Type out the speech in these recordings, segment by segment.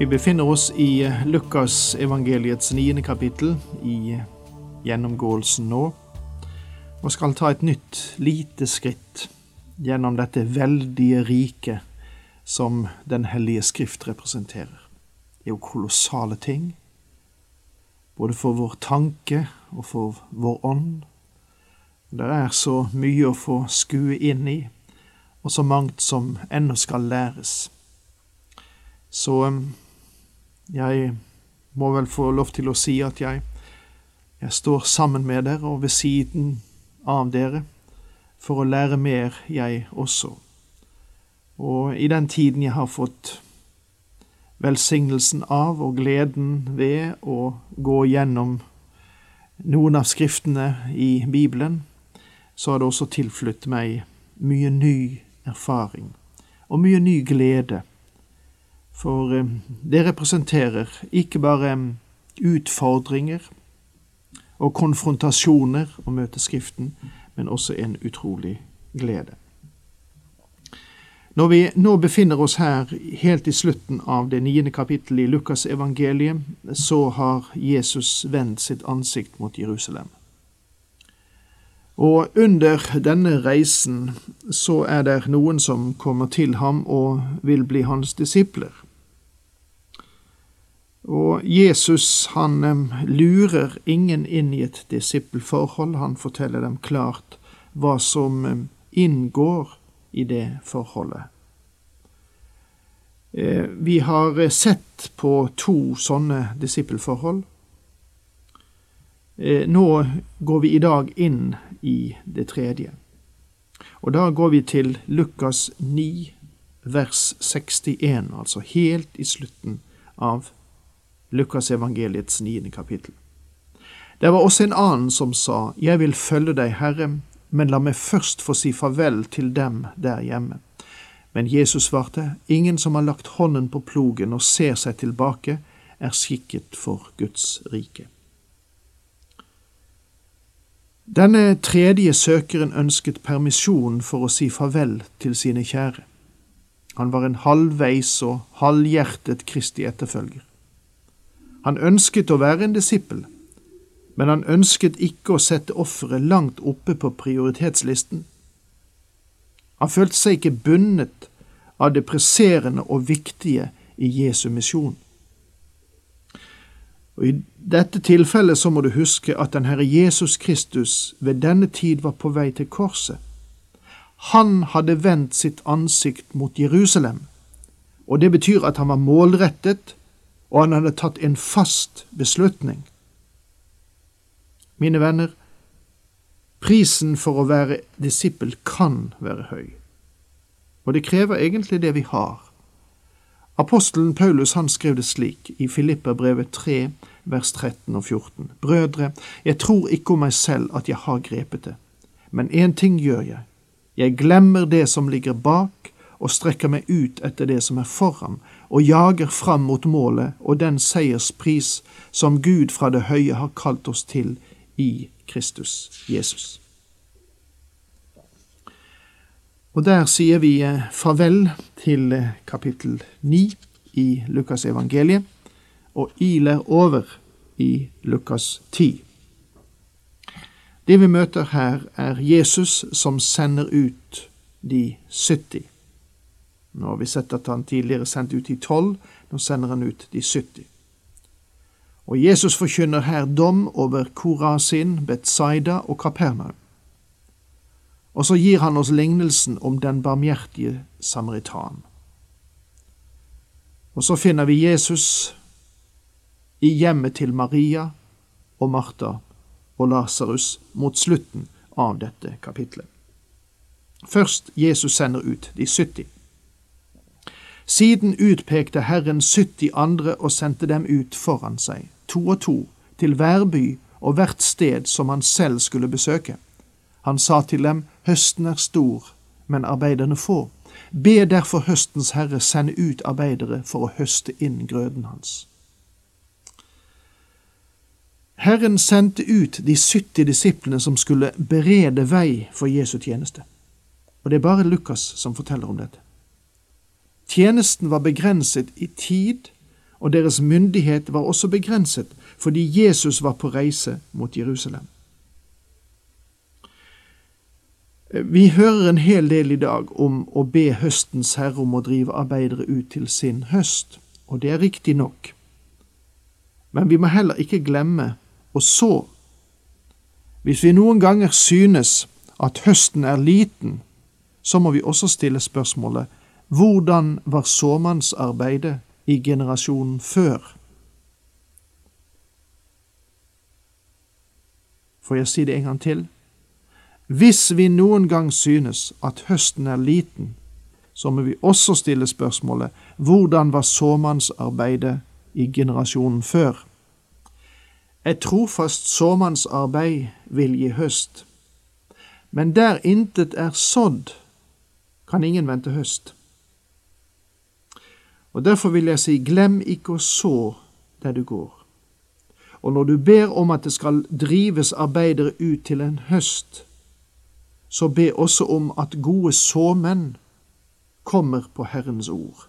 Vi befinner oss i Lukas evangeliets niende kapittel i gjennomgåelsen nå, og skal ta et nytt, lite skritt gjennom dette veldige riket som Den hellige skrift representerer. Det er jo kolossale ting, både for vår tanke og for vår ånd. Det er så mye å få skue inn i, og så mangt som ennå skal læres. Så jeg må vel få lov til å si at jeg, jeg står sammen med dere og ved siden av dere for å lære mer, jeg også. Og i den tiden jeg har fått velsignelsen av og gleden ved å gå gjennom noen av skriftene i Bibelen, så har det også tilflytt meg mye ny erfaring og mye ny glede. For eh, det representerer ikke bare utfordringer og konfrontasjoner å møte Skriften, men også en utrolig glede. Når vi nå befinner oss her helt i slutten av det niende kapittelet i Lukas evangeliet, så har Jesus vendt sitt ansikt mot Jerusalem. Og under denne reisen så er det noen som kommer til ham og vil bli hans disipler. Og Jesus han lurer ingen inn i et disippelforhold, han forteller dem klart hva som inngår i det forholdet. Vi har sett på to sånne disippelforhold. Nå går vi i dag inn i det tredje. Og da går vi til Lukas 9, vers 61, altså helt i slutten av Lukasevangeliets niende kapittel. Det var også en annen som sa, Jeg vil følge deg, Herre, men la meg først få si farvel til dem der hjemme. Men Jesus svarte, Ingen som har lagt hånden på plogen og ser seg tilbake, er skikket for Guds rike. Denne tredje søkeren ønsket permisjon for å si farvel til sine kjære. Han var en halvveis og halvhjertet Kristi etterfølger. Han ønsket å være en disippel, men han ønsket ikke å sette offeret langt oppe på prioritetslisten. Han følte seg ikke bundet av det presserende og viktige i Jesu misjon. Og I dette tilfellet så må du huske at den Herre Jesus Kristus ved denne tid var på vei til korset. Han hadde vendt sitt ansikt mot Jerusalem, og det betyr at han var målrettet og han hadde tatt en fast beslutning. Mine venner, prisen for å være disippel kan være høy, og det krever egentlig det vi har. Apostelen Paulus han skrev det slik i Filipperbrevet 3, vers 13 og 14. Brødre, jeg tror ikke om meg selv at jeg har grepet det, men én ting gjør jeg. Jeg glemmer det som ligger bak, og strekker meg ut etter det som er foran, og jager fram mot målet og den seierspris som Gud fra det høye har kalt oss til i Kristus Jesus. Og der sier vi eh, farvel til eh, kapittel 9 i Lukas evangeliet, og iler over i Lukas 10. Det vi møter her, er Jesus som sender ut de 70. Nå har vi sett at han tidligere sendte ut de tolv, nå sender han ut de 70. Og Jesus forkynner her dom over Korasin, Betzaida og Kapernaum. Og så gir han oss lignelsen om den barmhjertige samaritan. Og så finner vi Jesus i hjemmet til Maria og Martha og Lasarus mot slutten av dette kapitlet. Først Jesus sender ut de 70. Siden utpekte Herren 70 andre og sendte dem ut foran seg, to og to, til hver by og hvert sted som han selv skulle besøke. Han sa til dem, høsten er stor, men arbeiderne få. Be derfor høstens herre sende ut arbeidere for å høste inn grøden hans. Herren sendte ut de 70 disiplene som skulle berede vei for Jesu tjeneste. Og det er bare Lukas som forteller om dette. Tjenesten var begrenset i tid, og deres myndighet var også begrenset fordi Jesus var på reise mot Jerusalem. Vi hører en hel del i dag om å be høstens herre om å drive arbeidere ut til sin høst, og det er riktig nok. Men vi må heller ikke glemme å så. Hvis vi noen ganger synes at høsten er liten, så må vi også stille spørsmålet hvordan var såmannsarbeidet i generasjonen før? Får jeg si det en gang til? Hvis vi noen gang synes at høsten er liten, så må vi også stille spørsmålet hvordan var såmannsarbeidet i generasjonen før? Et trofast såmannsarbeid vil gi høst, men der intet er sådd, kan ingen vente høst. Og Derfor vil jeg si, glem ikke å så der du går. Og når du ber om at det skal drives arbeidere ut til en høst, så be også om at gode såmenn kommer på Herrens ord.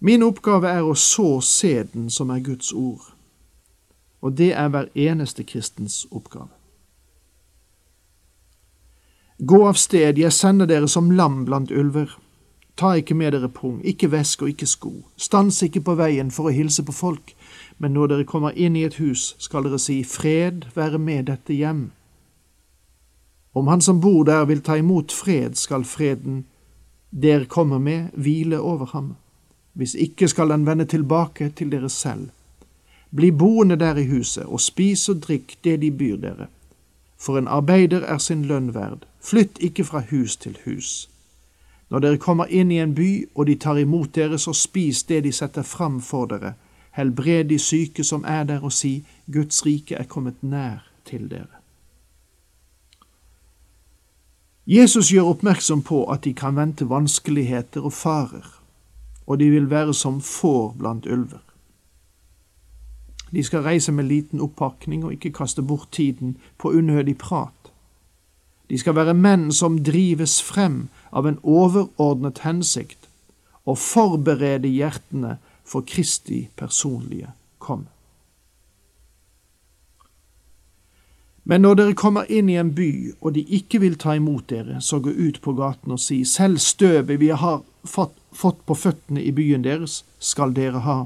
Min oppgave er å så sæden som er Guds ord, og det er hver eneste kristens oppgave. Gå av sted, jeg sender dere som lam blant ulver. Ta ikke med dere pung, ikke vesk og ikke sko. Stans ikke på veien for å hilse på folk, men når dere kommer inn i et hus, skal dere si fred være med dette hjem. Om han som bor der vil ta imot fred, skal freden der kommer med, hvile over ham. Hvis ikke skal den vende tilbake til dere selv. Bli boende der i huset, og spis og drikk det de byr dere. For en arbeider er sin lønn verd. Flytt ikke fra hus til hus. Når dere kommer inn i en by, og de tar imot dere, så spis det de setter fram for dere. Helbred de syke som er der, og si, Guds rike er kommet nær til dere. Jesus gjør oppmerksom på at de kan vente vanskeligheter og farer og de vil være som får blant ulver. De skal reise med liten oppakning og ikke kaste bort tiden på unødig prat. De skal være menn som drives frem av en overordnet hensikt, og forberede hjertene for Kristi personlige kom. Men når dere kommer inn i en by, og de ikke vil ta imot dere, så gå ut på gaten og si, selv støvet vi har fått fått på føttene i byen deres, skal dere ha.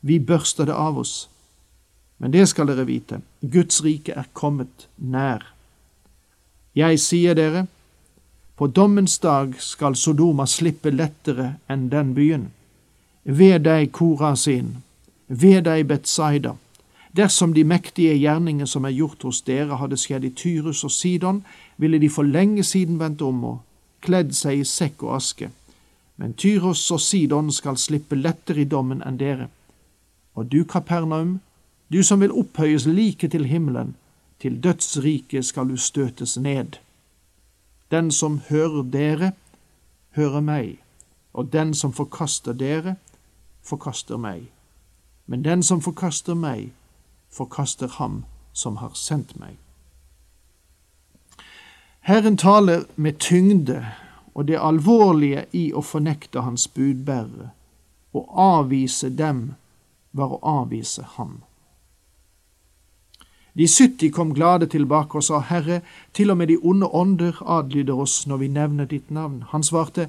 Vi børster det av oss. Men det skal dere vite, Guds rike er kommet nær. Jeg sier dere, på dommens dag skal Sodoma slippe lettere enn den byen. Ved deg, Korasin, ved deg, Betsaida. Dersom de mektige gjerninger som er gjort hos dere, hadde skjedd i Tyrus og Sidon, ville de for lenge siden vendt om og kledd seg i sekk og aske men Tyros og Sidon skal slippe lettere i dommen enn dere. Og du, Kapernaum, du som vil opphøyes like til himmelen, til dødsriket skal du støtes ned. Den som hører dere, hører meg, og den som forkaster dere, forkaster meg. Men den som forkaster meg, forkaster ham som har sendt meg. Herren taler med tyngde og det alvorlige i å fornekte hans budbærere. Å avvise dem var å avvise ham. De 70 kom glade tilbake og sa, Herre, til og med de onde ånder adlyder oss når vi nevner ditt navn. Han svarte,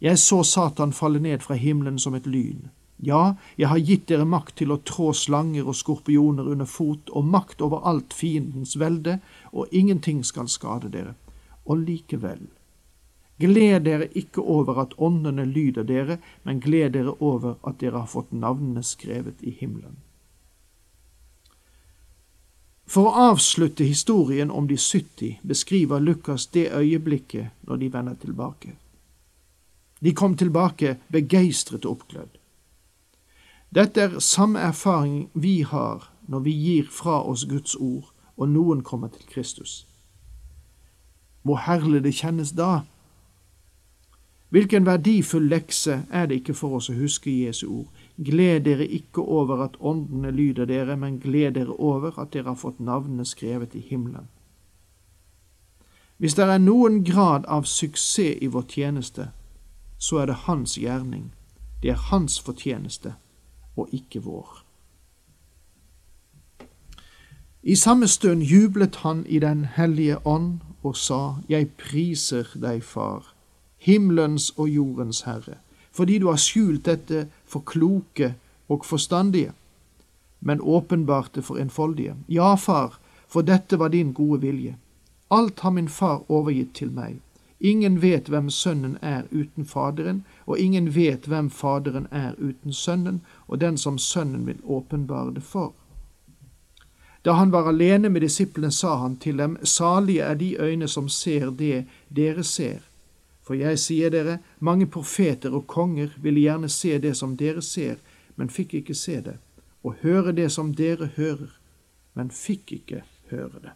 Jeg så Satan falle ned fra himmelen som et lyn. Ja, jeg har gitt dere makt til å trå slanger og skorpioner under fot, og makt over alt fiendens velde, og ingenting skal skade dere. Og likevel, Gled dere ikke over at åndene lyder dere, men gled dere over at dere har fått navnene skrevet i himmelen. For å avslutte historien om de 70 beskriver Lukas det øyeblikket når de vender tilbake. De kom tilbake begeistret og oppglødd. Dette er samme erfaring vi har når vi gir fra oss Guds ord og noen kommer til Kristus. Hvor herlig det kjennes da! Hvilken verdifull lekse er det ikke for oss å huske Jesu ord. Gled dere ikke over at åndene lyder dere, men gled dere over at dere har fått navnene skrevet i himmelen. Hvis det er noen grad av suksess i vår tjeneste, så er det hans gjerning. Det er hans fortjeneste, og ikke vår. I samme stund jublet han i Den hellige ånd og sa, Jeg priser deg, Far, himmelens og jordens Herre, fordi du har skjult dette for kloke og forstandige, men åpenbart det for enfoldige. Ja, Far, for dette var din gode vilje. Alt har min far overgitt til meg. Ingen vet hvem Sønnen er uten Faderen, og ingen vet hvem Faderen er uten Sønnen, og den som Sønnen vil åpenbare det for. Da han var alene med disiplene, sa han til dem, Salige er de øyne som ser det dere ser. For jeg sier dere, mange profeter og konger ville gjerne se det som dere ser, men fikk ikke se det, og høre det som dere hører, men fikk ikke høre det.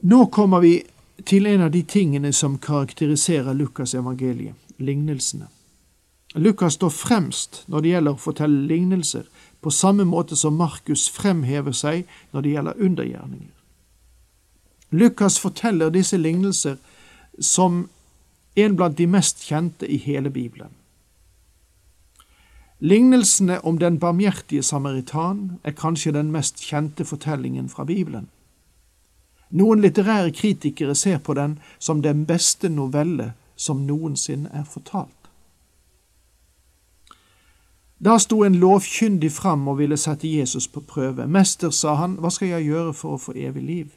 Nå kommer vi til en av de tingene som karakteriserer Lukas evangeliet, lignelsene. Lukas står fremst når det gjelder å fortelle lignelser, på samme måte som Markus fremhever seg når det gjelder undergjerninger. Lukas forteller disse lignelser som en blant de mest kjente i hele Bibelen. Lignelsene om den barmhjertige samaritan er kanskje den mest kjente fortellingen fra Bibelen. Noen litterære kritikere ser på den som den beste novelle som noensinne er fortalt. Da sto en lovkyndig fram og ville sette Jesus på prøve. Mester, sa han, hva skal jeg gjøre for å få evig liv?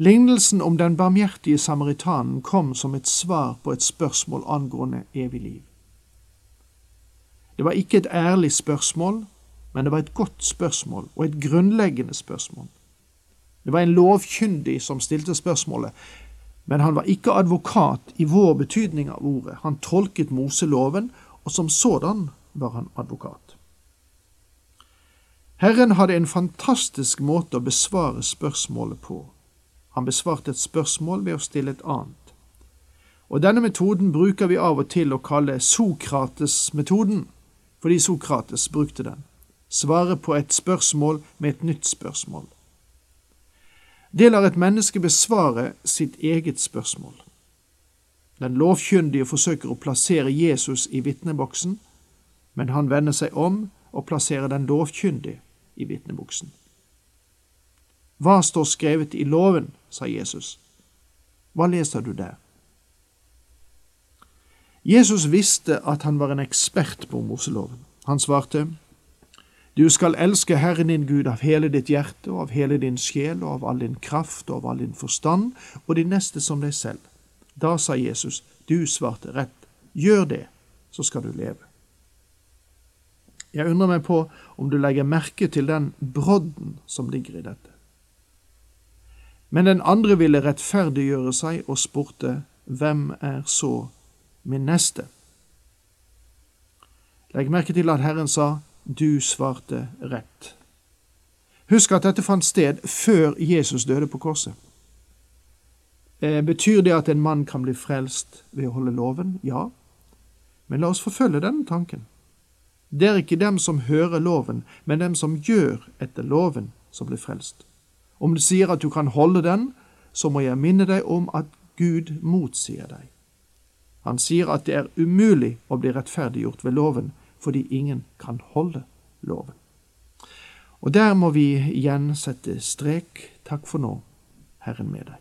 Lignelsen om den barmhjertige samaritanen kom som et svar på et spørsmål angående evig liv. Det var ikke et ærlig spørsmål, men det var et godt spørsmål og et grunnleggende spørsmål. Det var en lovkyndig som stilte spørsmålet, men han var ikke advokat i vår betydning av ordet. Han tolket Moseloven, og som sådan var han advokat. Herren hadde en fantastisk måte å besvare spørsmålet på. Han besvarte et spørsmål ved å stille et annet. Og denne metoden bruker vi av og til å kalle Sokrates-metoden, fordi Sokrates brukte den svare på et spørsmål med et nytt spørsmål. Det lar et menneske besvare sitt eget spørsmål. Den lovkyndige forsøker å plassere Jesus i vitneboksen, men han vender seg om og plasserer den lovkyndige i vitneboksen. Hva står skrevet i loven, sa Jesus. Hva leser du der? Jesus visste at han var en ekspert på Moseloven. Han svarte, du skal elske Herren din Gud av hele ditt hjerte og av hele din sjel og av all din kraft og av all din forstand og din neste som deg selv. Da sa Jesus, du svarte rett, gjør det, så skal du leve. Jeg undrer meg på om du legger merke til den brodden som ligger i dette. Men den andre ville rettferdiggjøre seg og spurte, hvem er så min neste? Legg merke til at Herren sa, du svarte rett. Husk at dette fant sted før Jesus døde på korset. Eh, betyr det at en mann kan bli frelst ved å holde loven? Ja. Men la oss forfølge denne tanken. Det er ikke dem som hører loven, men dem som gjør etter loven, som blir frelst. Om du sier at du kan holde den, så må jeg minne deg om at Gud motsier deg. Han sier at det er umulig å bli rettferdiggjort ved loven, fordi ingen kan holde loven. Og der må vi igjen sette strek. Takk for nå, Herren med deg.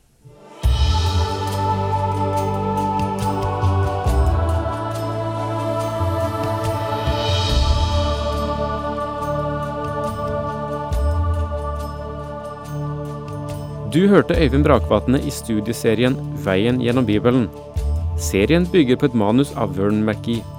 Du hørte Øyvind Brakvatne i studieserien Veien gjennom Bibelen. Serien bygger på et manus av Vern McGee.